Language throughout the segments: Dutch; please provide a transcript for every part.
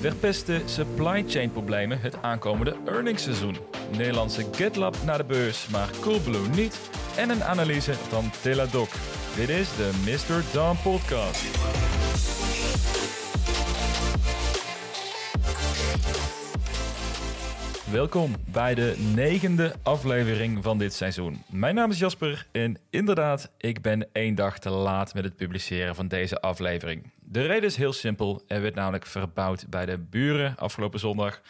Verpesten supply chain problemen het aankomende earningsseizoen. Nederlandse GitLab naar de beurs, maar Coolblue niet. En een analyse van Teladoc. Dit is de Mr. Dawn Podcast. Welkom bij de negende aflevering van dit seizoen. Mijn naam is Jasper en inderdaad, ik ben één dag te laat met het publiceren van deze aflevering. De reden is heel simpel. Er werd namelijk verbouwd bij de buren afgelopen zondag.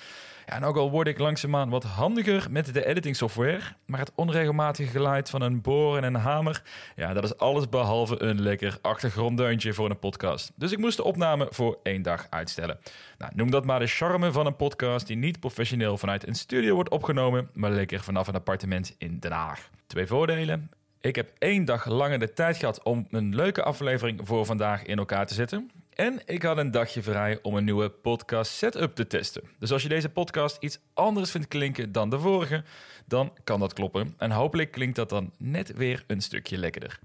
Ja, en ook al word ik langzaamaan wat handiger met de editing software, maar het onregelmatige geluid van een boor en een hamer, ja, dat is alles behalve een lekker achtergronddeuntje voor een podcast. Dus ik moest de opname voor één dag uitstellen. Nou, noem dat maar de charme van een podcast die niet professioneel vanuit een studio wordt opgenomen, maar lekker vanaf een appartement in Den Haag. Twee voordelen. Ik heb één dag langer de tijd gehad om een leuke aflevering voor vandaag in elkaar te zetten. En ik had een dagje vrij om een nieuwe podcast setup te testen. Dus als je deze podcast iets anders vindt klinken dan de vorige, dan kan dat kloppen. En hopelijk klinkt dat dan net weer een stukje lekkerder.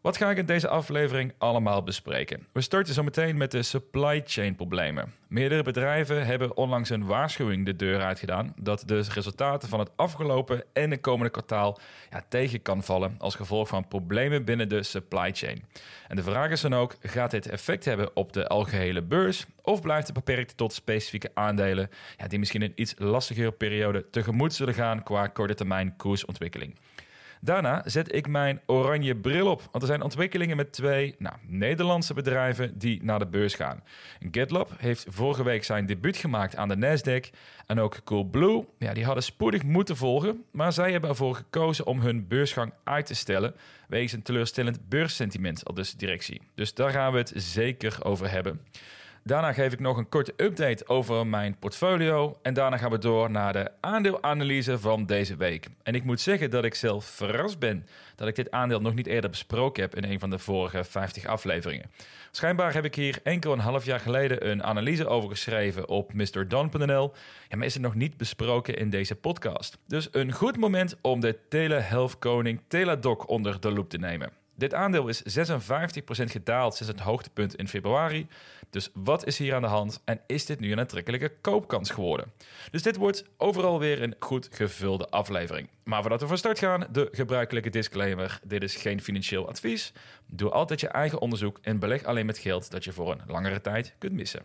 Wat ga ik in deze aflevering allemaal bespreken? We starten zo meteen met de supply chain problemen. Meerdere bedrijven hebben onlangs een waarschuwing de deur uitgedaan dat de resultaten van het afgelopen en de komende kwartaal ja, tegen kan vallen als gevolg van problemen binnen de supply chain. En de vraag is dan ook: gaat dit effect hebben op de algehele beurs of blijft het beperkt tot specifieke aandelen ja, die misschien een iets lastigere periode tegemoet zullen gaan qua korte termijn koersontwikkeling? Daarna zet ik mijn oranje bril op, want er zijn ontwikkelingen met twee nou, Nederlandse bedrijven die naar de beurs gaan. GitLab heeft vorige week zijn debuut gemaakt aan de Nasdaq en ook Coolblue, ja, die hadden spoedig moeten volgen, maar zij hebben ervoor gekozen om hun beursgang uit te stellen wegens een teleurstellend beurssentiment al dus directie. Dus daar gaan we het zeker over hebben. Daarna geef ik nog een korte update over mijn portfolio. En daarna gaan we door naar de aandeelanalyse van deze week. En ik moet zeggen dat ik zelf verrast ben dat ik dit aandeel nog niet eerder besproken heb in een van de vorige 50 afleveringen. Schijnbaar heb ik hier enkel een half jaar geleden een analyse over geschreven op MrDon.nl. Ja, maar is het nog niet besproken in deze podcast. Dus een goed moment om de telehealth koning Teladoc onder de loep te nemen. Dit aandeel is 56% gedaald sinds het hoogtepunt in februari. Dus wat is hier aan de hand en is dit nu een aantrekkelijke koopkans geworden? Dus dit wordt overal weer een goed gevulde aflevering. Maar voordat we van start gaan, de gebruikelijke disclaimer. Dit is geen financieel advies. Doe altijd je eigen onderzoek en beleg alleen met geld dat je voor een langere tijd kunt missen.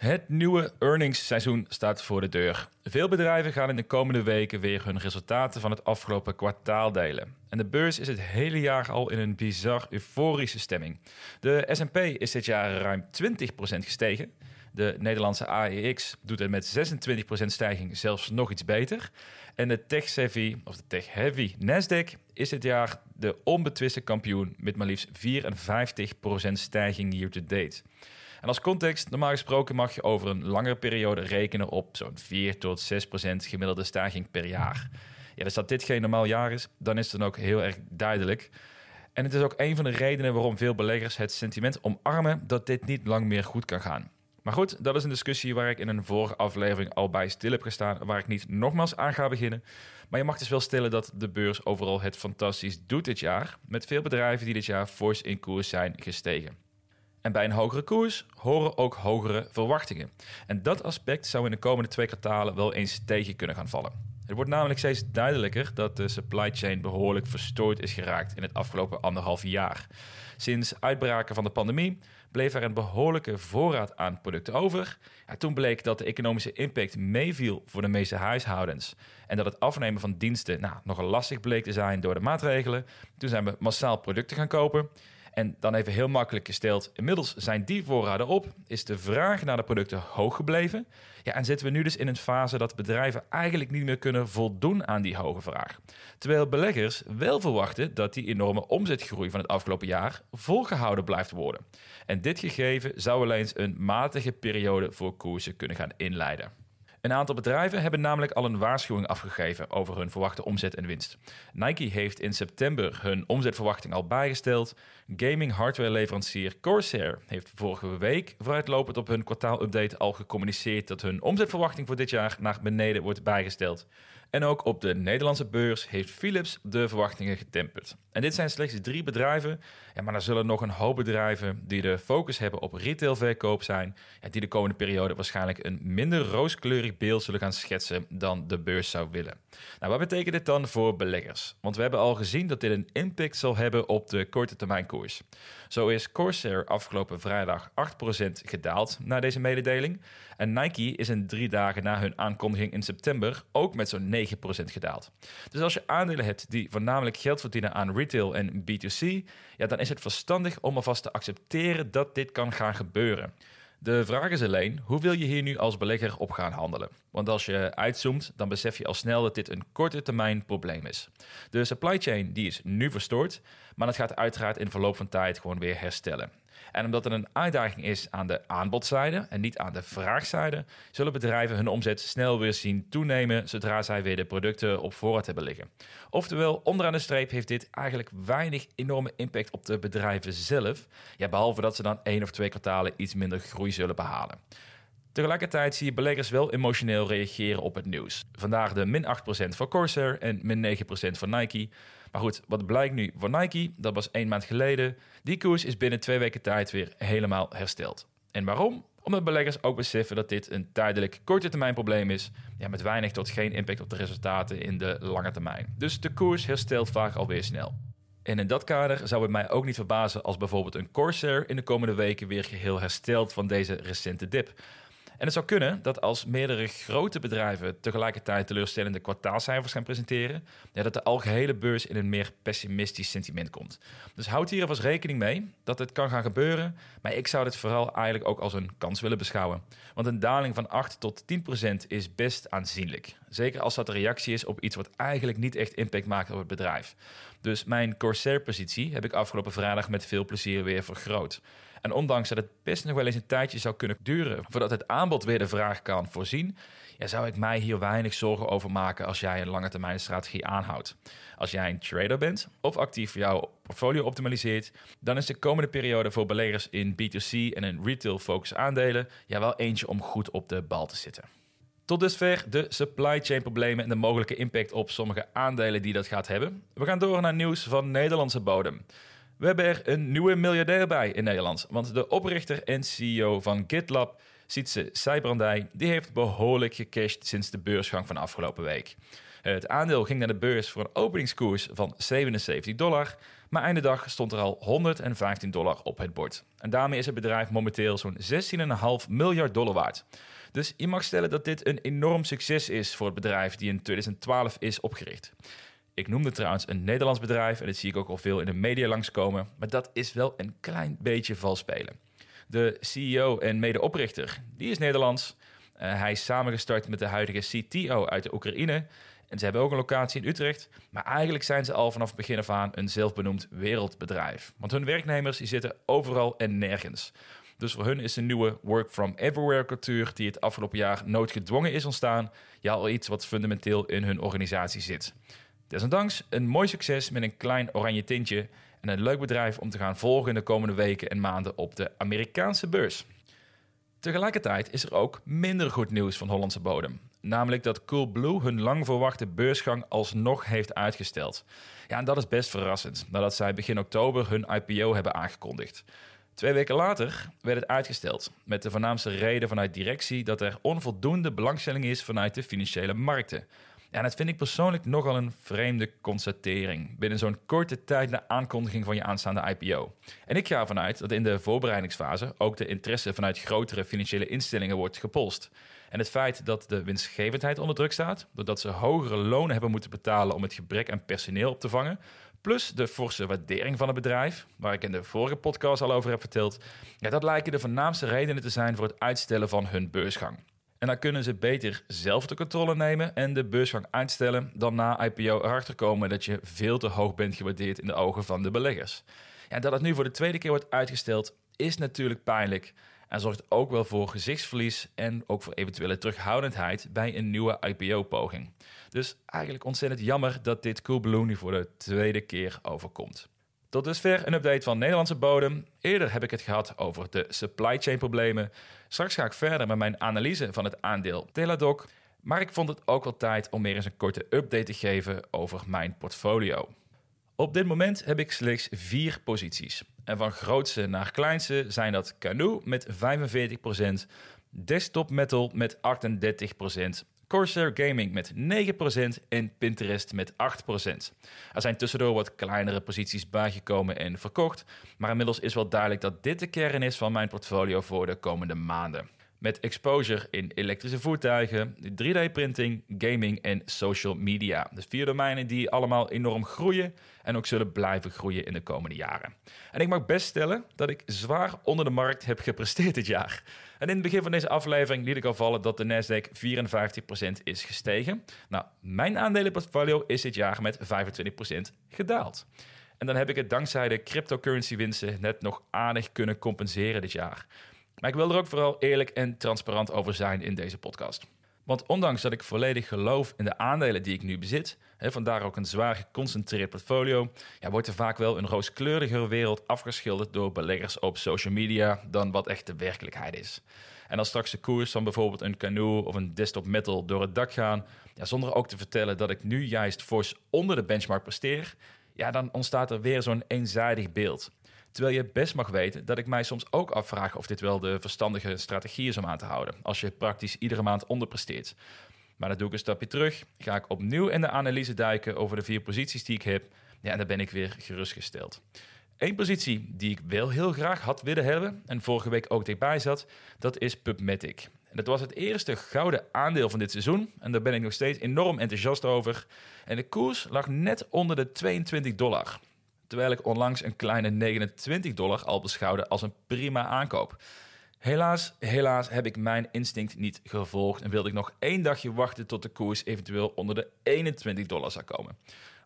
Het nieuwe earningsseizoen staat voor de deur. Veel bedrijven gaan in de komende weken weer hun resultaten van het afgelopen kwartaal delen. En de beurs is het hele jaar al in een bizar euforische stemming. De S&P is dit jaar ruim 20% gestegen. De Nederlandse AEX doet het met 26% stijging zelfs nog iets beter. En de tech-heavy, of de tech-heavy Nasdaq is dit jaar de onbetwiste kampioen met maar liefst 54% stijging year-to-date. En als context, normaal gesproken mag je over een langere periode rekenen op zo'n 4 tot 6 procent gemiddelde stijging per jaar. Ja, dus dat dit geen normaal jaar is, dan is het dan ook heel erg duidelijk. En het is ook een van de redenen waarom veel beleggers het sentiment omarmen dat dit niet lang meer goed kan gaan. Maar goed, dat is een discussie waar ik in een vorige aflevering al bij stil heb gestaan, waar ik niet nogmaals aan ga beginnen. Maar je mag dus wel stellen dat de beurs overal het fantastisch doet dit jaar, met veel bedrijven die dit jaar fors in koers zijn gestegen. En bij een hogere koers horen ook hogere verwachtingen. En dat aspect zou in de komende twee kwartalen wel eens tegen kunnen gaan vallen. Het wordt namelijk steeds duidelijker dat de supply chain behoorlijk verstoord is geraakt in het afgelopen anderhalf jaar. Sinds uitbraken van de pandemie bleef er een behoorlijke voorraad aan producten over. Ja, toen bleek dat de economische impact meeviel voor de meeste huishoudens en dat het afnemen van diensten nou, nogal lastig bleek te zijn door de maatregelen. Toen zijn we massaal producten gaan kopen. En dan even heel makkelijk gesteld, inmiddels zijn die voorraden op, is de vraag naar de producten hoog gebleven. Ja, en zitten we nu dus in een fase dat bedrijven eigenlijk niet meer kunnen voldoen aan die hoge vraag. Terwijl beleggers wel verwachten dat die enorme omzetgroei van het afgelopen jaar volgehouden blijft worden. En dit gegeven zou wel eens een matige periode voor koersen kunnen gaan inleiden. Een aantal bedrijven hebben namelijk al een waarschuwing afgegeven over hun verwachte omzet en winst. Nike heeft in september hun omzetverwachting al bijgesteld. Gaming hardware leverancier Corsair heeft vorige week vooruitlopend op hun kwartaalupdate al gecommuniceerd dat hun omzetverwachting voor dit jaar naar beneden wordt bijgesteld. En ook op de Nederlandse beurs heeft Philips de verwachtingen getemperd. En dit zijn slechts drie bedrijven, ja, maar er zullen nog een hoop bedrijven die de focus hebben op retailverkoop zijn, ja, die de komende periode waarschijnlijk een minder rooskleurig beeld zullen gaan schetsen dan de beurs zou willen. Nou, wat betekent dit dan voor beleggers? Want we hebben al gezien dat dit een impact zal hebben op de korte termijn koers. Zo is Corsair afgelopen vrijdag 8% gedaald na deze mededeling. En Nike is in drie dagen na hun aankondiging in september ook met zo'n 9% gedaald. Dus als je aandelen hebt die voornamelijk geld verdienen aan retail en B2C, ja, dan is het verstandig om alvast te accepteren dat dit kan gaan gebeuren. De vraag is alleen, hoe wil je hier nu als belegger op gaan handelen? Want als je uitzoomt, dan besef je al snel dat dit een korte termijn probleem is. De supply chain die is nu verstoord, maar het gaat uiteraard in verloop van tijd gewoon weer herstellen. En omdat er een uitdaging is aan de aanbodzijde en niet aan de vraagzijde, zullen bedrijven hun omzet snel weer zien toenemen zodra zij weer de producten op voorraad hebben liggen. Oftewel, onderaan de streep heeft dit eigenlijk weinig enorme impact op de bedrijven zelf, ja, behalve dat ze dan één of twee kwartalen iets minder groei zullen behalen. Tegelijkertijd zie je beleggers wel emotioneel reageren op het nieuws. Vandaag de min 8% voor Corsair en min 9% voor Nike. Maar goed, wat blijkt nu voor Nike? Dat was één maand geleden. Die koers is binnen twee weken tijd weer helemaal hersteld. En waarom? Omdat beleggers ook beseffen dat dit een tijdelijk korte termijn probleem is, ja, met weinig tot geen impact op de resultaten in de lange termijn. Dus de koers herstelt vaak alweer snel. En in dat kader zou het mij ook niet verbazen als bijvoorbeeld een Corsair in de komende weken weer geheel herstelt van deze recente dip. En het zou kunnen dat als meerdere grote bedrijven tegelijkertijd teleurstellende kwartaalcijfers gaan presenteren, dat de algehele beurs in een meer pessimistisch sentiment komt. Dus houd hier alvast rekening mee dat het kan gaan gebeuren, maar ik zou dit vooral eigenlijk ook als een kans willen beschouwen. Want een daling van 8 tot 10 procent is best aanzienlijk. Zeker als dat de reactie is op iets wat eigenlijk niet echt impact maakt op het bedrijf. Dus mijn Corsair-positie heb ik afgelopen vrijdag met veel plezier weer vergroot. En ondanks dat het best nog wel eens een tijdje zou kunnen duren voordat het aanbod weer de vraag kan voorzien, ja, zou ik mij hier weinig zorgen over maken als jij een lange termijn strategie aanhoudt. Als jij een trader bent of actief jouw portfolio optimaliseert, dan is de komende periode voor beleggers in B2C en in retail focus aandelen ja wel eentje om goed op de bal te zitten. Tot dusver de supply chain problemen en de mogelijke impact op sommige aandelen die dat gaat hebben. We gaan door naar nieuws van Nederlandse bodem. We hebben er een nieuwe miljardair bij in Nederland. Want de oprichter en CEO van GitLab, Sietse Seibrandij, die heeft behoorlijk gecashed sinds de beursgang van afgelopen week. Het aandeel ging naar de beurs voor een openingskoers van 77 dollar, maar einde dag stond er al 115 dollar op het bord. En daarmee is het bedrijf momenteel zo'n 16,5 miljard dollar waard. Dus je mag stellen dat dit een enorm succes is voor het bedrijf die in 2012 is opgericht. Ik noemde trouwens een Nederlands bedrijf en dat zie ik ook al veel in de media langskomen, maar dat is wel een klein beetje vals spelen. De CEO en medeoprichter, die is Nederlands. Uh, hij is samengestart met de huidige CTO uit de Oekraïne. En ze hebben ook een locatie in Utrecht. Maar eigenlijk zijn ze al vanaf het begin af aan een zelfbenoemd wereldbedrijf. Want hun werknemers die zitten overal en nergens. Dus voor hun is een nieuwe work from everywhere cultuur die het afgelopen jaar noodgedwongen is ontstaan, ja al iets wat fundamenteel in hun organisatie zit. Desondanks een mooi succes met een klein oranje tintje en een leuk bedrijf om te gaan volgen in de komende weken en maanden op de Amerikaanse beurs. Tegelijkertijd is er ook minder goed nieuws van Hollandse bodem. Namelijk dat Coolblue hun lang verwachte beursgang alsnog heeft uitgesteld. Ja, en dat is best verrassend, nadat zij begin oktober hun IPO hebben aangekondigd. Twee weken later werd het uitgesteld, met de voornaamste reden vanuit directie dat er onvoldoende belangstelling is vanuit de financiële markten. En dat vind ik persoonlijk nogal een vreemde constatering. Binnen zo'n korte tijd na aankondiging van je aanstaande IPO. En ik ga ervan uit dat in de voorbereidingsfase ook de interesse vanuit grotere financiële instellingen wordt gepolst. En het feit dat de winstgevendheid onder druk staat, doordat ze hogere lonen hebben moeten betalen om het gebrek aan personeel op te vangen, plus de forse waardering van het bedrijf, waar ik in de vorige podcast al over heb verteld, ja, dat lijken de voornaamste redenen te zijn voor het uitstellen van hun beursgang. En dan kunnen ze beter zelf de controle nemen en de beursgang uitstellen dan na IPO erachter komen dat je veel te hoog bent gewaardeerd in de ogen van de beleggers. Ja, dat het nu voor de tweede keer wordt uitgesteld is natuurlijk pijnlijk en zorgt ook wel voor gezichtsverlies en ook voor eventuele terughoudendheid bij een nieuwe IPO-poging. Dus eigenlijk ontzettend jammer dat dit Coolblue nu voor de tweede keer overkomt. Tot dusver een update van Nederlandse bodem. Eerder heb ik het gehad over de supply chain problemen. Straks ga ik verder met mijn analyse van het aandeel Teladoc. Maar ik vond het ook wel tijd om weer eens een korte update te geven over mijn portfolio. Op dit moment heb ik slechts vier posities. En van grootste naar kleinste zijn dat Canoe met 45%, Desktop Metal met 38%, Corsair Gaming met 9% en Pinterest met 8%. Er zijn tussendoor wat kleinere posities bijgekomen en verkocht, maar inmiddels is wel duidelijk dat dit de kern is van mijn portfolio voor de komende maanden. Met exposure in elektrische voertuigen, 3D-printing, gaming en social media. Dus vier domeinen die allemaal enorm groeien en ook zullen blijven groeien in de komende jaren. En ik mag best stellen dat ik zwaar onder de markt heb gepresteerd dit jaar. En in het begin van deze aflevering liet ik al vallen dat de Nasdaq 54% is gestegen. Nou, mijn aandelenportfolio is dit jaar met 25% gedaald. En dan heb ik het dankzij de cryptocurrency winsten net nog aardig kunnen compenseren dit jaar. Maar ik wil er ook vooral eerlijk en transparant over zijn in deze podcast. Want ondanks dat ik volledig geloof in de aandelen die ik nu bezit, hè, vandaar ook een zwaar geconcentreerd portfolio, ja, wordt er vaak wel een rooskleurigere wereld afgeschilderd door beleggers op social media dan wat echt de werkelijkheid is. En als straks de koers van bijvoorbeeld een Canoe of een Desktop Metal door het dak gaan, ja, zonder ook te vertellen dat ik nu juist fors onder de benchmark presteer, ja, dan ontstaat er weer zo'n eenzijdig beeld. Terwijl je best mag weten dat ik mij soms ook afvraag of dit wel de verstandige strategie is om aan te houden. Als je praktisch iedere maand onderpresteert. Maar dan doe ik een stapje terug. Ga ik opnieuw in de analyse duiken over de vier posities die ik heb. Ja, en dan ben ik weer gerustgesteld. Eén positie die ik wel heel graag had willen hebben en vorige week ook dichtbij zat, dat is PubMatic. En dat was het eerste gouden aandeel van dit seizoen en daar ben ik nog steeds enorm enthousiast over. En de koers lag net onder de 22 dollar terwijl ik onlangs een kleine 29 dollar al beschouwde als een prima aankoop. Helaas, helaas heb ik mijn instinct niet gevolgd en wilde ik nog één dagje wachten tot de koers eventueel onder de 21 dollar zou komen.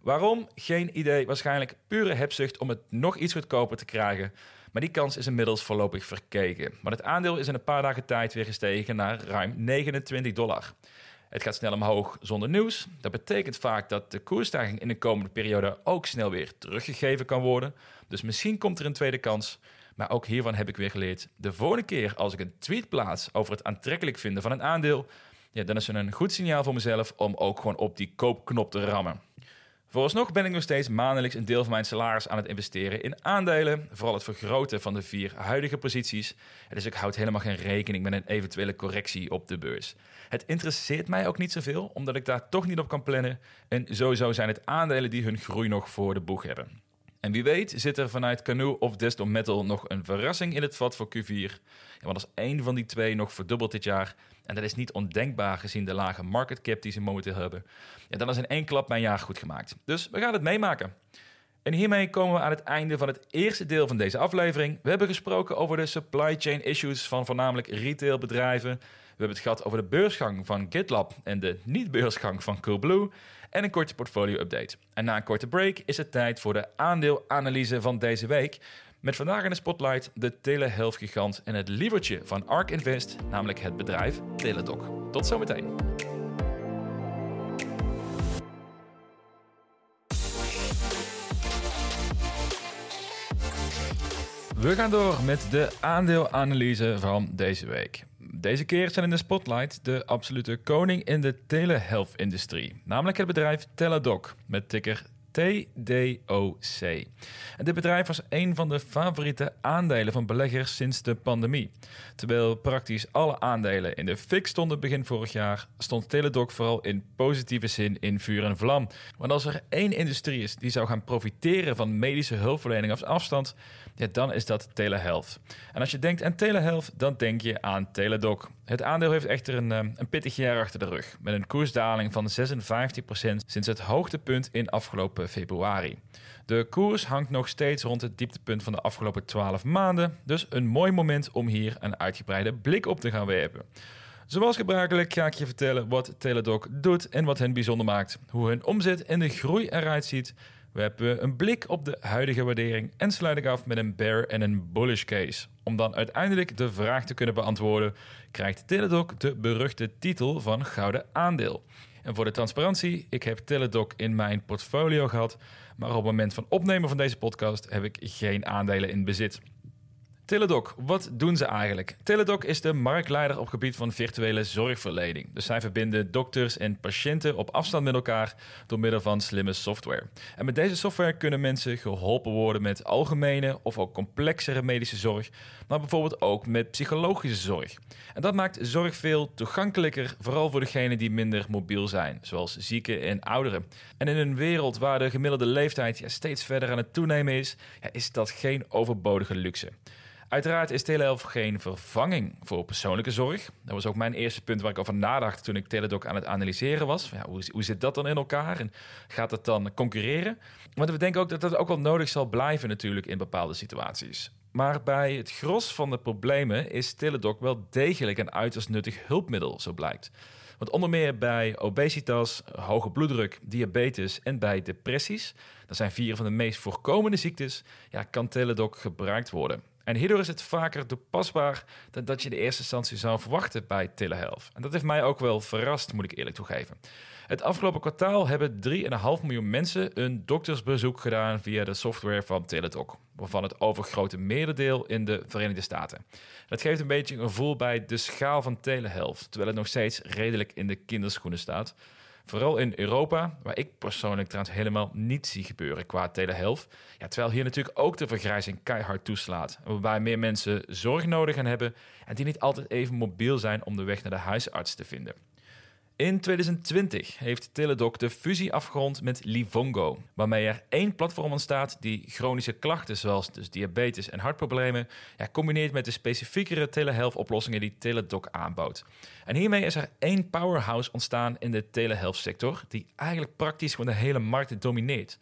Waarom? Geen idee. Waarschijnlijk pure hebzucht om het nog iets goedkoper te krijgen. Maar die kans is inmiddels voorlopig verkeken. Maar het aandeel is in een paar dagen tijd weer gestegen naar ruim 29 dollar. Het gaat snel omhoog zonder nieuws. Dat betekent vaak dat de koersstijging in de komende periode ook snel weer teruggegeven kan worden. Dus misschien komt er een tweede kans. Maar ook hiervan heb ik weer geleerd. De volgende keer als ik een tweet plaats over het aantrekkelijk vinden van een aandeel, ja, dan is het een goed signaal voor mezelf om ook gewoon op die koopknop te rammen. Vooralsnog ben ik nog steeds maandelijks een deel van mijn salaris aan het investeren in aandelen. Vooral het vergroten van de vier huidige posities. Dus ik houd helemaal geen rekening met een eventuele correctie op de beurs. Het interesseert mij ook niet zoveel, omdat ik daar toch niet op kan plannen. En sowieso zijn het aandelen die hun groei nog voor de boeg hebben. En wie weet zit er vanuit Canoe of Desktop Metal nog een verrassing in het vat voor Q4. Ja, want als één van die twee nog verdubbelt dit jaar, en dat is niet ondenkbaar gezien de lage market cap die ze momenteel hebben, ja, dan is in één klap mijn jaar goed gemaakt. Dus we gaan het meemaken. En hiermee komen we aan het einde van het eerste deel van deze aflevering. We hebben gesproken over de supply chain issues van voornamelijk retailbedrijven. We hebben het gehad over de beursgang van GitLab en de niet-beursgang van Coolblue. En een korte portfolio-update. En na een korte break is het tijd voor de aandeelanalyse van deze week. Met vandaag in de spotlight de telehealth-gigant en het lievertje van ARK Invest, namelijk het bedrijf Teladoc. Tot zometeen. We gaan door met de aandeelanalyse van deze wec. Deze keer zijn in de spotlight de absolute koning in de telehealth-industrie, namelijk het bedrijf Teladoc met ticker TDOC. En dit bedrijf was een van de favoriete aandelen van beleggers sinds de pandemie. Terwijl praktisch alle aandelen in de fik stonden begin vorig jaar, stond Teladoc vooral in positieve zin in vuur en vlam. Want als er één industrie is die zou gaan profiteren van medische hulpverlening op afstand, ja, dan is dat telehealth. En als je denkt aan telehealth, dan denk je aan Teladoc. Het aandeel heeft echter een, eh, een pittig jaar achter de rug, met een koersdaling van 56% sinds het hoogtepunt in afgelopen februari. De koers hangt nog steeds rond het dieptepunt van de afgelopen 12 maanden, dus een mooi moment om hier een uitgebreide blik op te gaan werpen. Zoals gebruikelijk ga ik je vertellen wat Teladoc doet en wat hen bijzonder maakt, hoe hun omzet en de groei eruit ziet we hebben een blik op de huidige waardering en sluit ik af met een bear en een bullish case. Om dan uiteindelijk de vraag te kunnen beantwoorden, krijgt Teladoc de beruchte titel van gouden aandeel. En voor de transparantie, ik heb Teladoc in mijn portfolio gehad, maar op het moment van opnemen van deze podcast heb ik geen aandelen in bezit. Teladoc, wat doen ze eigenlijk? Teladoc is de marktleider op gebied van virtuele zorgverlening. Dus zij verbinden dokters en patiënten op afstand met elkaar door middel van slimme software. En met deze software kunnen mensen geholpen worden met algemene of ook complexere medische zorg, maar bijvoorbeeld ook met psychologische zorg. En dat maakt zorg veel toegankelijker, vooral voor degenen die minder mobiel zijn, zoals zieken en ouderen. En in een wereld waar de gemiddelde leeftijd ja, steeds verder aan het toenemen is, ja, is dat geen overbodige luxe. Uiteraard is telehealth geen vervanging voor persoonlijke zorg. Dat was ook mijn eerste punt waar ik over nadacht toen ik Teledoc aan het analyseren was. Ja, hoe, hoe zit dat dan in elkaar en gaat het dan concurreren? Want we denken ook dat dat ook wel nodig zal blijven natuurlijk in bepaalde situaties. Maar bij het gros van de problemen is Teledoc wel degelijk een uiterst nuttig hulpmiddel, zo blijkt. Want onder meer bij obesitas, hoge bloeddruk, diabetes en bij depressies, dat zijn vier van de meest voorkomende ziektes, ja, kan Teledoc gebruikt worden. En hierdoor is het vaker toepasbaar dan dat je in de eerste instantie zou verwachten bij telehealth. En dat heeft mij ook wel verrast, moet ik eerlijk toegeven. Het afgelopen kwartaal hebben 3,5 miljoen mensen een doktersbezoek gedaan via de software van Teladoc, waarvan het overgrote merendeel in de Verenigde Staten. Dat geeft een beetje een gevoel bij de schaal van telehealth, terwijl het nog steeds redelijk in de kinderschoenen staat. Vooral in Europa, waar ik persoonlijk trouwens helemaal niet zie gebeuren qua telehealth. Ja, terwijl hier natuurlijk ook de vergrijzing keihard toeslaat. Waarbij meer mensen zorg nodig gaan hebben en die niet altijd even mobiel zijn om de weg naar de huisarts te vinden. In 2020 heeft Teladoc de fusie afgerond met Livongo, waarmee er één platform ontstaat die chronische klachten zoals dus diabetes en hartproblemen ja, combineert met de specifiekere telehealth oplossingen die Teladoc aanbouwt. En hiermee is er één powerhouse ontstaan in de telehealth sector die eigenlijk praktisch gewoon de hele markt domineert.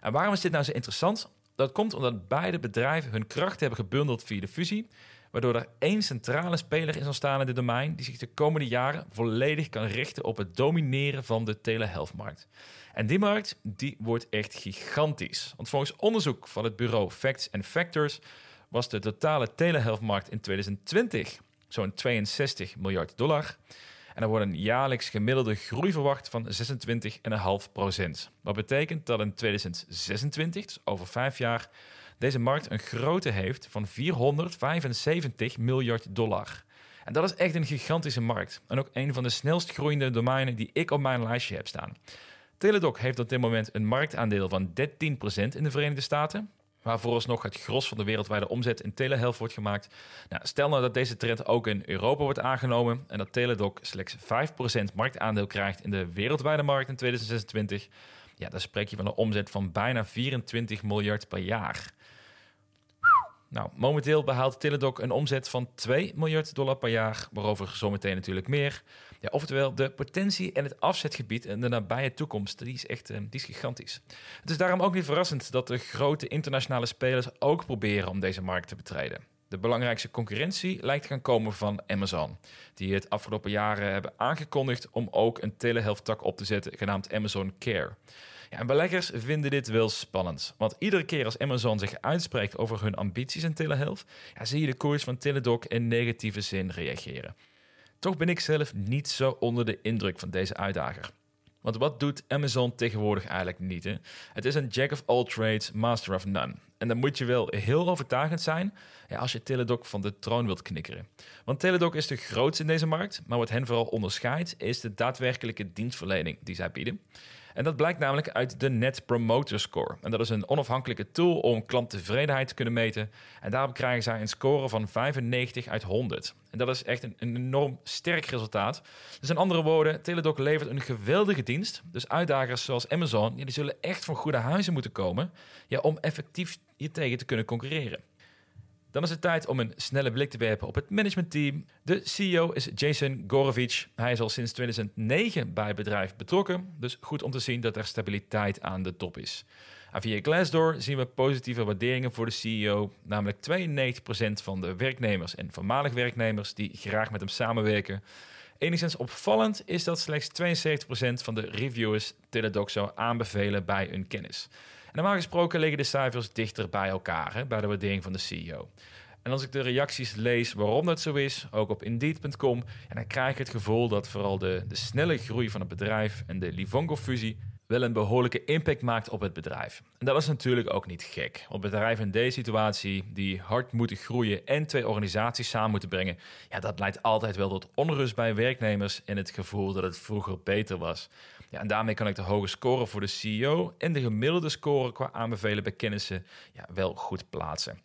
En waarom is dit nou zo interessant? Dat komt omdat beide bedrijven hun kracht hebben gebundeld via de fusie waardoor er één centrale speler is ontstaan in dit domein die zich de komende jaren volledig kan richten op het domineren van de telehealth-markt. En die markt die wordt echt gigantisch. Want volgens onderzoek van het bureau Facts and Factors was de totale telehealth-markt in 2020 zo'n 62 miljard dollar. En er wordt een jaarlijks gemiddelde groei verwacht van 26,5 procent. Wat betekent dat in 2026, dus over vijf jaar, deze markt een grootte heeft van 475 miljard dollar. En dat is echt een gigantische markt. En ook een van de snelst groeiende domeinen die ik op mijn lijstje heb staan. Teladoc heeft op dit moment een marktaandeel van 13% in de Verenigde Staten. Waar vooralsnog het gros van de wereldwijde omzet in telehealth wordt gemaakt. Nou, stel nou dat deze trend ook in Europa wordt aangenomen en dat Teladoc slechts 5% marktaandeel krijgt in de wereldwijde markt in 2026. Ja, dan spreek je van een omzet van bijna 24 miljard per jaar. Nou, momenteel behaalt Teladoc een omzet van 2 miljard dollar per jaar, waarover zometeen natuurlijk meer. Ja, oftewel, de potentie en het afzetgebied in de nabije toekomst, die is echt uh, die is gigantisch. Het is daarom ook niet verrassend dat de grote internationale spelers ook proberen om deze markt te betreden. De belangrijkste concurrentie lijkt te gaan komen van Amazon, die het afgelopen jaren hebben aangekondigd om ook een telehealth tak op te zetten, genaamd Amazon Care. En beleggers vinden dit wel spannend. Want iedere keer als Amazon zich uitspreekt over hun ambities in telehealth, ja, zie je de koers van Teledoc in negatieve zin reageren. Toch ben ik zelf niet zo onder de indruk van deze uitdager. Want wat doet Amazon tegenwoordig eigenlijk niet? Het is een jack of all trades, master of none. En dan moet je wel heel overtuigend zijn ja, als je Teledoc van de troon wilt knikkeren. Want Teledoc is de grootste in deze markt, maar wat hen vooral onderscheidt is de daadwerkelijke dienstverlening die zij bieden. En dat blijkt namelijk uit de Net Promoter Score. En dat is een onafhankelijke tool om klanttevredenheid te kunnen meten. En daarop krijgen zij een score van 95 uit 100. En dat is echt een, enorm sterk resultaat. Dus in andere woorden, Teladoc levert een geweldige dienst. Dus uitdagers zoals Amazon, die zullen echt van goede huizen moeten komen ja, om effectief hiertegen te kunnen concurreren. Dan is het tijd om een snelle blik te werpen op het managementteam. De CEO is Jason Gorovic. Hij is al sinds 2009 bij het bedrijf betrokken, dus goed om te zien dat er stabiliteit aan de top is. Via Glassdoor zien we positieve waarderingen voor de CEO, namelijk 92% van de werknemers en voormalig werknemers die graag met hem samenwerken. Enigszins opvallend is dat slechts 72% van de reviewers Teladoc zou aanbevelen bij hun kennis normaal gesproken liggen de cijfers dichter bij elkaar, hè, bij de waardering van de CEO. En als ik de reacties lees waarom dat zo is, ook op Indeed.com, dan krijg ik het gevoel dat vooral de, de snelle groei van het bedrijf en de Livongo-fusie wel een behoorlijke impact maakt op het bedrijf. En dat is natuurlijk ook niet gek. Want bedrijven in deze situatie die hard moeten groeien en twee organisaties samen moeten brengen, ja, dat leidt altijd wel tot onrust bij werknemers en het gevoel dat het vroeger beter was. Ja, en daarmee kan ik de hoge score voor de CEO en de gemiddelde score qua aanbevelen bij kennissen ja, wel goed plaatsen.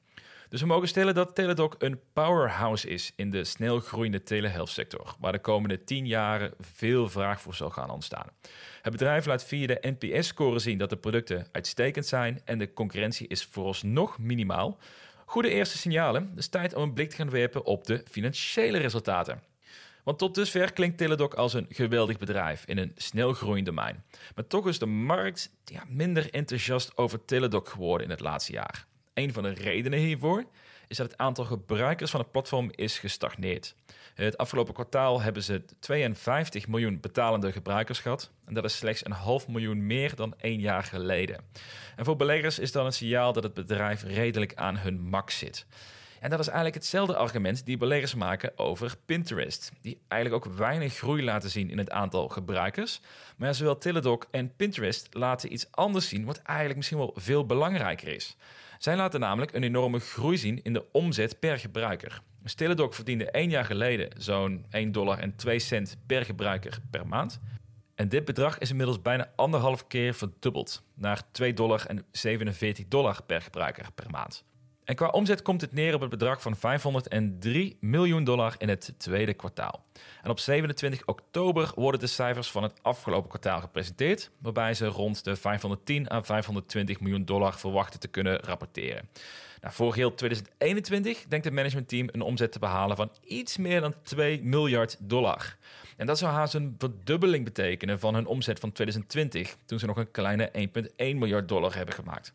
Dus we mogen stellen dat Teladoc een powerhouse is in de snel groeiende telehealth sector, waar de komende 10 jaren veel vraag voor zal gaan ontstaan. Het bedrijf laat via de NPS-score zien dat de producten uitstekend zijn en de concurrentie is vooralsnog minimaal. Goede eerste signalen, dus tijd om een blik te gaan werpen op de financiële resultaten. Want tot dusver klinkt Teladoc als een geweldig bedrijf in een snel groeiend domein. Maar toch is de markt minder enthousiast over Teladoc geworden in het laatste jaar. Een van de redenen hiervoor is dat het aantal gebruikers van het platform is gestagneerd. Het afgelopen kwartaal hebben ze 52 miljoen betalende gebruikers gehad. En dat is slechts een half miljoen meer dan één jaar geleden. En voor beleggers is dat een signaal dat het bedrijf redelijk aan hun max zit. En dat is eigenlijk hetzelfde argument die beleggers maken over Pinterest. Die eigenlijk ook weinig groei laten zien in het aantal gebruikers. Maar zowel Teladoc en Pinterest laten iets anders zien, wat eigenlijk misschien wel veel belangrijker is. Zij laten namelijk een enorme groei zien in de omzet per gebruiker. Teladoc verdiende één jaar geleden zo'n 1 dollar en 2 cent per gebruiker per maand. En dit bedrag is inmiddels bijna anderhalf keer verdubbeld naar 2 dollar en 47 dollar per gebruiker per maand. En qua omzet komt het neer op het bedrag van 503 miljoen dollar in het tweede kwartaal. En op 27 oktober worden de cijfers van het afgelopen kwartaal gepresenteerd, waarbij ze rond de 510 à 520 miljoen dollar verwachten te kunnen rapporteren. Nou, voor heel 2021 denkt het managementteam een omzet te behalen van iets meer dan 2 miljard dollar. En dat zou haast een verdubbeling betekenen van hun omzet van 2020, toen ze nog een kleine 1,1 miljard dollar hebben gemaakt.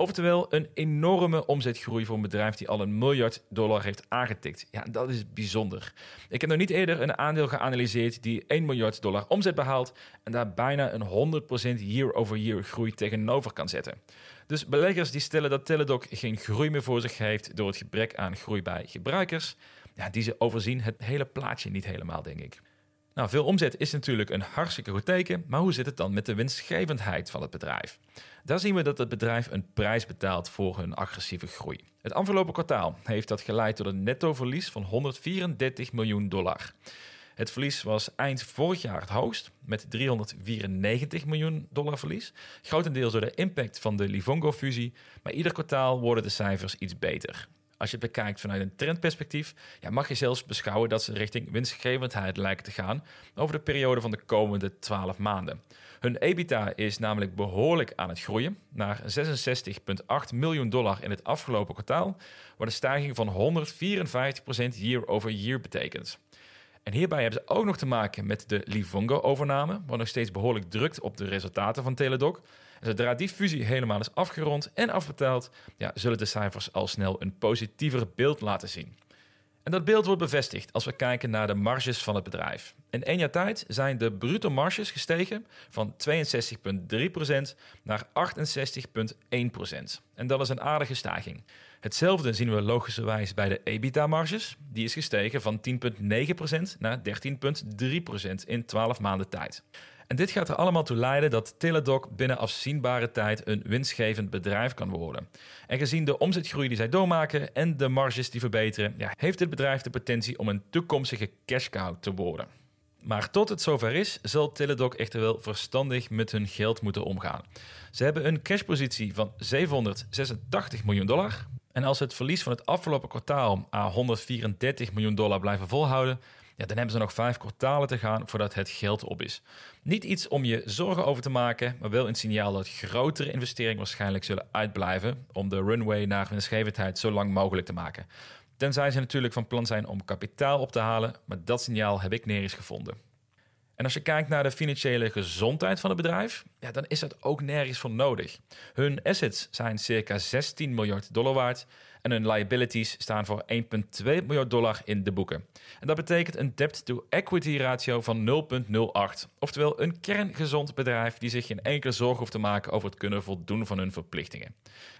Oftewel een enorme omzetgroei voor een bedrijf die al een miljard dollar heeft aangetikt. Ja, dat is bijzonder. Ik heb nog niet eerder een aandeel geanalyseerd die 1 miljard dollar omzet behaalt en daar bijna een 100% year-over-year groei tegenover kan zetten. Dus beleggers die stellen dat Teladoc geen groei meer voor zich heeft door het gebrek aan groei bij gebruikers, ja, die ze overzien het hele plaatje niet helemaal, denk ik. Nou, veel omzet is natuurlijk een hartstikke goed teken, maar hoe zit het dan met de winstgevendheid van het bedrijf? Daar zien we dat het bedrijf een prijs betaalt voor hun agressieve groei. Het afgelopen kwartaal heeft dat geleid tot een nettoverlies van 134 miljoen dollar. Het verlies was eind vorig jaar het hoogst, met 394 miljoen dollar verlies. Grotendeels door de impact van de Livongo-fusie, maar ieder kwartaal worden de cijfers iets beter. Als je het bekijkt vanuit een trendperspectief, ja, mag je zelfs beschouwen dat ze richting winstgevendheid lijken te gaan over de periode van de komende 12 maanden. Hun EBITDA is namelijk behoorlijk aan het groeien naar 66,8 miljoen dollar in het afgelopen kwartaal, wat een stijging van 154% year-over-year betekent. En hierbij hebben ze ook nog te maken met de Livongo-overname, wat nog steeds behoorlijk drukt op de resultaten van Teladoc. Zodra die fusie helemaal is afgerond en afbetaald, ja, zullen de cijfers al snel een positiever beeld laten zien. En dat beeld wordt bevestigd als we kijken naar de marges van het bedrijf. In één jaar tijd zijn de bruto marges gestegen van 62,3% naar 68,1%. En dat is een aardige stijging. Hetzelfde zien we logischerwijs bij de EBITDA-marges. Die is gestegen van 10,9% naar 13,3% in 12 maanden tijd. En dit gaat er allemaal toe leiden dat Teladoc binnen afzienbare tijd een winstgevend bedrijf kan worden. En gezien de omzetgroei die zij doormaken en de marges die verbeteren, ja, heeft dit bedrijf de potentie om een toekomstige cash cow te worden. Maar tot het zover is, zal Teladoc echter wel verstandig met hun geld moeten omgaan. Ze hebben een cashpositie van 786 miljoen dollar. En als ze het verlies van het afgelopen kwartaal aan 134 miljoen dollar blijven volhouden, ja, dan hebben ze nog vijf kwartalen te gaan voordat het geld op is. Niet iets om je zorgen over te maken, maar wel een signaal dat grotere investeringen waarschijnlijk zullen uitblijven om de runway naar winstgevendheid zo lang mogelijk te maken. Tenzij ze natuurlijk van plan zijn om kapitaal op te halen, maar dat signaal heb ik nergens gevonden. En als je kijkt naar de financiële gezondheid van het bedrijf, ja, dan is dat ook nergens voor nodig. Hun assets zijn circa 16 miljard dollar waard en hun liabilities staan voor 1,2 miljard dollar in de boeken. En dat betekent een debt-to-equity ratio van 0,08. Oftewel een kerngezond bedrijf die zich geen enkele zorg hoeft te maken over het kunnen voldoen van hun verplichtingen.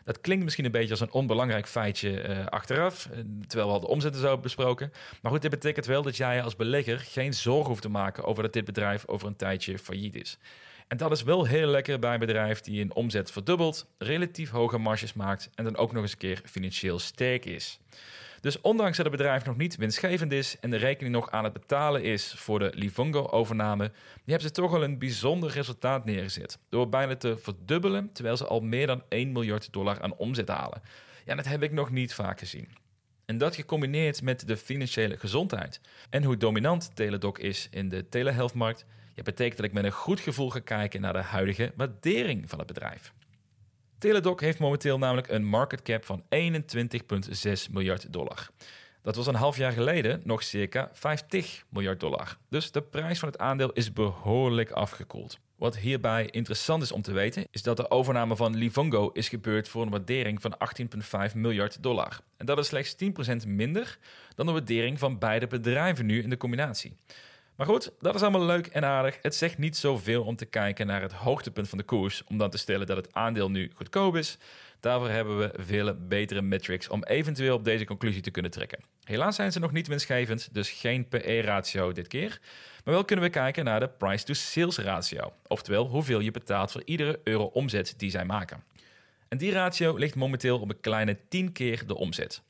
Dat klinkt misschien een beetje als een onbelangrijk feitje uh, achteraf, eh, terwijl we al de omzetten zo besproken. Maar goed, dit betekent wel dat jij als belegger geen zorg hoeft te maken over dat dit bedrijf over een tijdje failliet is. En dat is wel heel lekker bij een bedrijf die een omzet verdubbelt, relatief hoge marges maakt en dan ook nog eens een keer financieel sterk is. Dus ondanks dat het bedrijf nog niet winstgevend is en de rekening nog aan het betalen is voor de Livongo-overname, hebben ze toch al een bijzonder resultaat neergezet. Door bijna te verdubbelen, terwijl ze al meer dan 1 miljard dollar aan omzet halen. Ja, dat heb ik nog niet vaak gezien. En dat gecombineerd met de financiële gezondheid en hoe dominant Teladoc is in de telehealthmarkt, ja, betekent dat ik met een goed gevoel ga kijken naar de huidige waardering van het bedrijf. Teladoc heeft momenteel namelijk een market cap van 21,6 miljard dollar. Dat was een half jaar geleden nog circa 50 miljard dollar. Dus de prijs van het aandeel is behoorlijk afgekoeld. Wat hierbij interessant is om te weten, is dat de overname van Livongo is gebeurd voor een waardering van 18,5 miljard dollar. En dat is slechts 10% minder dan de waardering van beide bedrijven nu in de combinatie. Maar goed, dat is allemaal leuk en aardig. Het zegt niet zoveel om te kijken naar het hoogtepunt van de koers, om dan te stellen dat het aandeel nu goedkoop is. Daarvoor hebben we vele betere metrics om eventueel op deze conclusie te kunnen trekken. Helaas zijn ze nog niet winstgevend, dus geen PE-ratio dit keer. Maar wel kunnen we kijken naar de price-to-sales ratio, oftewel hoeveel je betaalt voor iedere euro omzet die zij maken. En die ratio ligt momenteel op een kleine 10 keer de omzet.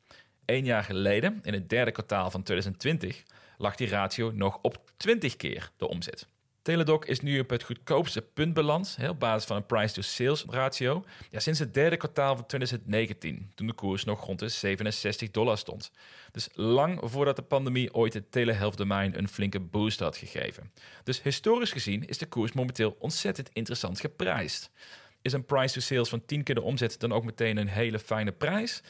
Een jaar geleden, in het derde kwartaal van 2020, lag die ratio nog op 20 keer de omzet. Teladoc is nu op het goedkoopste punt beland, op basis van een price-to-sales ratio, ja, sinds het derde kwartaal van 2019, toen de koers nog rond de 67 dollar stond. Dus lang voordat de pandemie ooit het telehealth-domein een flinke boost had gegeven. Dus historisch gezien is de koers momenteel ontzettend interessant geprijsd. Is een price-to-sales van 10 keer de omzet dan ook meteen een hele fijne prijs?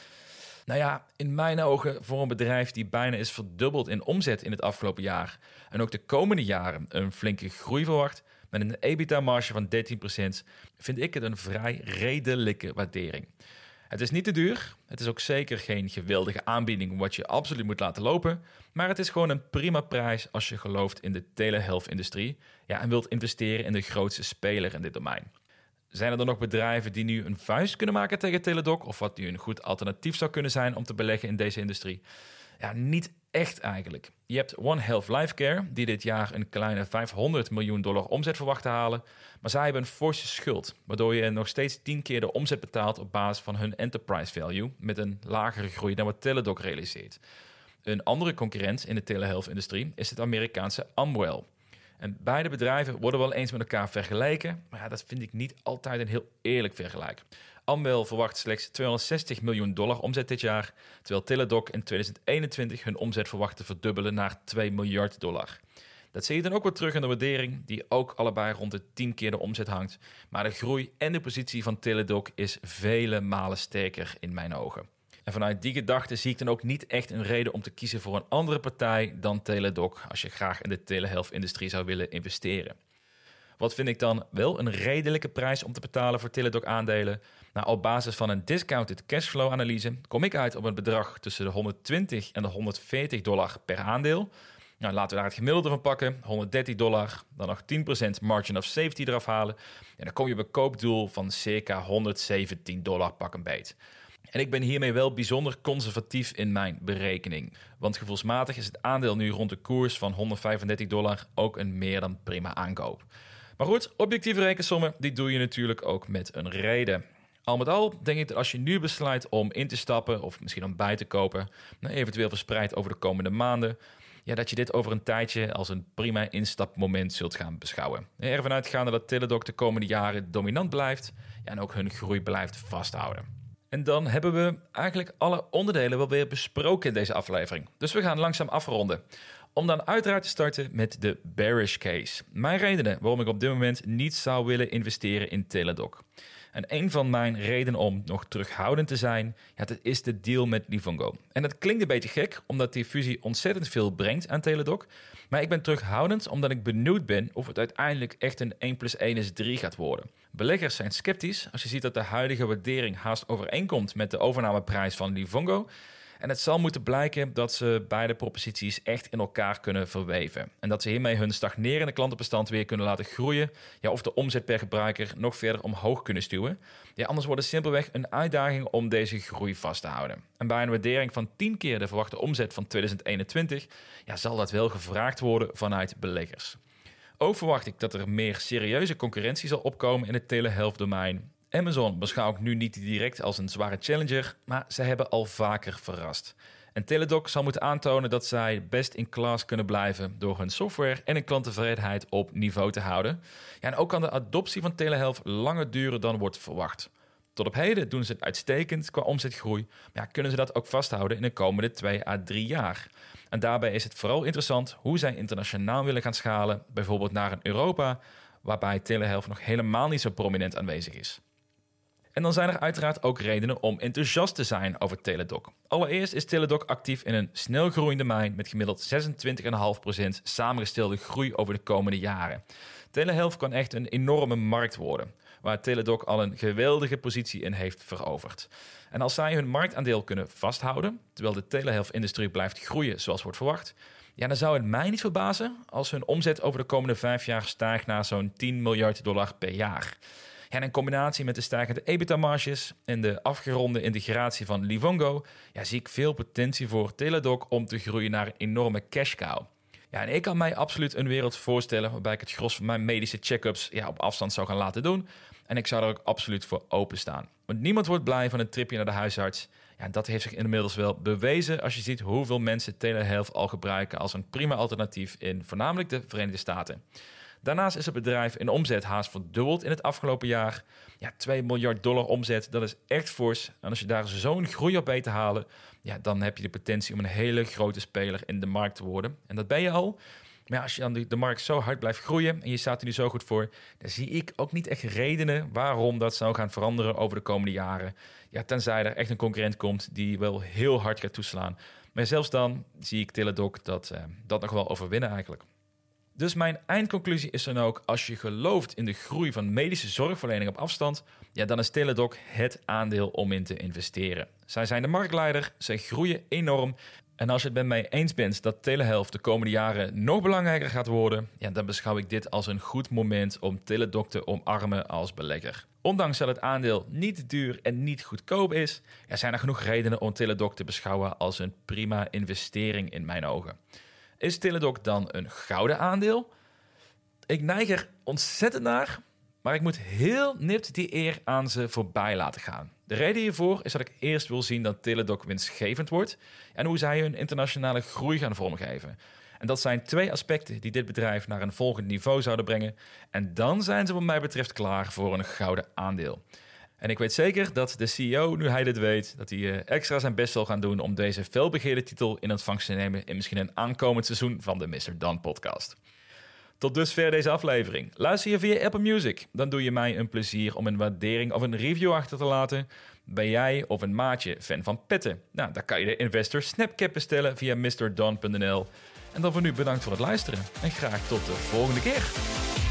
Nou ja, in mijn ogen voor een bedrijf die bijna is verdubbeld in omzet in het afgelopen jaar en ook de komende jaren een flinke groei verwacht met een EBITDA-marge van 13%, vind ik het een vrij redelijke waardering. Het is niet te duur, het is ook zeker geen geweldige aanbieding wat je absoluut moet laten lopen, maar het is gewoon een prima prijs als je gelooft in de telehealth-industrie ja, en wilt investeren in de grootste speler in dit domein. Zijn er dan nog bedrijven die nu een vuist kunnen maken tegen Teladoc? Of wat nu een goed alternatief zou kunnen zijn om te beleggen in deze industrie? Ja, niet echt eigenlijk. Je hebt One Health Life Care, die dit jaar een kleine 500 miljoen dollar omzet verwacht te halen. Maar zij hebben een forse schuld, waardoor je nog steeds 10 keer de omzet betaalt op basis van hun enterprise value, met een lagere groei dan wat Teladoc realiseert. Een andere concurrent in de telehealth-industrie is het Amerikaanse Amwell. En beide bedrijven worden wel eens met elkaar vergeleken, maar ja, dat vind ik niet altijd een heel eerlijk vergelijk. Amwell verwacht slechts 260 miljoen dollar omzet dit jaar, terwijl Teladoc in 2021 hun omzet verwacht te verdubbelen naar 2 miljard dollar. Dat zie je dan ook weer terug in de waardering, die ook allebei rond de 10 keer de omzet hangt. Maar de groei en de positie van Teladoc is vele malen sterker in mijn ogen. En vanuit die gedachte zie ik dan ook niet echt een reden om te kiezen voor een andere partij dan Teladoc als je graag in de telehealth-industrie zou willen investeren. Wat vind ik dan wel een redelijke prijs om te betalen voor Teladoc-aandelen? Nou, op basis van een discounted cashflow-analyse kom ik uit op een bedrag tussen de 120 en de 140 dollar per aandeel. Nou, laten we daar het gemiddelde van pakken. 130 dollar, dan nog 10% margin of safety eraf halen. En dan kom je op een koopdoel van circa 117 dollar pak een beet. En ik ben hiermee wel bijzonder conservatief in mijn berekening. Want gevoelsmatig is het aandeel nu rond de koers van 135 dollar ook een meer dan prima aankoop. Maar goed, objectieve rekensommen, die doe je natuurlijk ook met een reden. Al met al denk ik dat als je nu besluit om in te stappen of misschien om bij te kopen, nou, eventueel verspreid over de komende maanden, ja, dat je dit over een tijdje als een prima instapmoment zult gaan beschouwen. Ervan uitgaande dat Teladoc de komende jaren dominant blijft en ook hun groei blijft vasthouden. En dan hebben we eigenlijk alle onderdelen wel weer besproken in deze aflevering. Dus we gaan langzaam afronden. Om dan uiteraard te starten met de bearish case. Mijn redenen waarom ik op dit moment niet zou willen investeren in Teladoc. En een van mijn redenen om nog terughoudend te zijn, ja, dat is de deal met Livongo. En dat klinkt een beetje gek, omdat die fusie ontzettend veel brengt aan Teladoc. Maar ik ben terughoudend omdat ik benieuwd ben of het uiteindelijk echt een 1 plus 1 is 3 gaat worden. Beleggers zijn sceptisch als je ziet dat de huidige waardering haast overeenkomt met de overnameprijs van Livongo. En het zal moeten blijken dat ze beide proposities echt in elkaar kunnen verweven. En dat ze hiermee hun stagnerende klantenbestand weer kunnen laten groeien. Ja, of de omzet per gebruiker nog verder omhoog kunnen stuwen. Ja, anders wordt het simpelweg een uitdaging om deze groei vast te houden. En bij een waardering van 10 keer de verwachte omzet van 2021 ja, zal dat wel gevraagd worden vanuit beleggers. Ook verwacht ik dat er meer serieuze concurrentie zal opkomen in het telehealth domein. Amazon beschouw ik nu niet direct als een zware challenger, maar ze hebben al vaker verrast. En Teledoc zal moeten aantonen dat zij best in class kunnen blijven door hun software en hun klanttevredenheid op niveau te houden. Ja, en ook kan de adoptie van telehealth langer duren dan wordt verwacht. Tot op heden doen ze het uitstekend qua omzetgroei, maar kunnen ze dat ook vasthouden in de komende 2 à 3 jaar. En daarbij is het vooral interessant hoe zij internationaal willen gaan schalen, bijvoorbeeld naar een Europa, waarbij telehealth nog helemaal niet zo prominent aanwezig is. En dan zijn er uiteraard ook redenen om enthousiast te zijn over Teledoc. Allereerst is Teledoc actief in een snel groeiende mijn met gemiddeld 26,5% samengestelde groei over de komende jaren. Telehealth kan echt een enorme markt worden, waar Teledoc al een geweldige positie in heeft veroverd. En als zij hun marktaandeel kunnen vasthouden, terwijl de telehealth-industrie blijft groeien zoals wordt verwacht, ja, dan zou het mij niet verbazen als hun omzet over de komende vijf jaar stijgt naar zo'n 10 miljard dollar per jaar. En in combinatie met de stijgende EBITDA-marges en de afgeronde integratie van Livongo, ja, zie ik veel potentie voor Teladoc om te groeien naar een enorme cash cow. Ja, en ik kan mij absoluut een wereld voorstellen waarbij ik het gros van mijn medische check-ups ja, op afstand zou gaan laten doen. En ik zou er ook absoluut voor openstaan. Want niemand wordt blij van een tripje naar de huisarts. Ja, dat heeft zich inmiddels wel bewezen als je ziet hoeveel mensen telehealth al gebruiken als een prima alternatief in voornamelijk de Verenigde Staten. Daarnaast is het bedrijf in omzet haast verdubbeld in het afgelopen jaar. Ja, 2 miljard dollar omzet, dat is echt fors. En als je daar zo'n groei op weet te halen, ja, dan heb je de potentie om een hele grote speler in de markt te worden. En dat ben je al. Maar als je dan de markt zo hard blijft groeien en je staat er nu zo goed voor, dan zie ik ook niet echt redenen waarom dat zou gaan veranderen over de komende jaren. Ja, tenzij er echt een concurrent komt die wel heel hard gaat toeslaan. Maar zelfs dan zie ik Teledoc dat, uh, dat nog wel overwinnen eigenlijk. Dus mijn eindconclusie is dan ook: als je gelooft in de groei van medische zorgverlening op afstand, ja, dan is Teladoc het aandeel om in te investeren. Zij zijn de marktleider, zij groeien enorm. En als je het met mij eens bent dat telehealth de komende jaren nog belangrijker gaat worden, ja, dan beschouw ik dit als een goed moment om Teladoc te omarmen als belegger. Ondanks dat het aandeel niet duur en niet goedkoop is, zijn er genoeg redenen om Teladoc te beschouwen als een prima investering in mijn ogen. Is Teledoc dan een gouden aandeel? Ik neig er ontzettend naar, maar ik moet heel nipt die eer aan ze voorbij laten gaan. De reden hiervoor is dat ik eerst wil zien dat Teledoc winstgevend wordt en hoe zij hun internationale groei gaan vormgeven. En dat zijn twee aspecten die dit bedrijf naar een volgend niveau zouden brengen. En dan zijn ze wat mij betreft klaar voor een gouden aandeel. En ik weet zeker dat de CEO, nu hij dit weet, dat hij eh, extra zijn best zal gaan doen om deze felbegeerde titel in ontvangst te nemen in misschien een aankomend seizoen van de Mr. Dan podcast. Tot dusver deze aflevering. Luister je via Apple Music, dan doe je mij een plezier om een waardering of een review achter te laten. Ben jij of een maatje fan van petten? Nou, dan kan je de Investor Snapcap bestellen via mrdon.nl. En dan voor nu bedankt voor het luisteren en graag tot de volgende keer.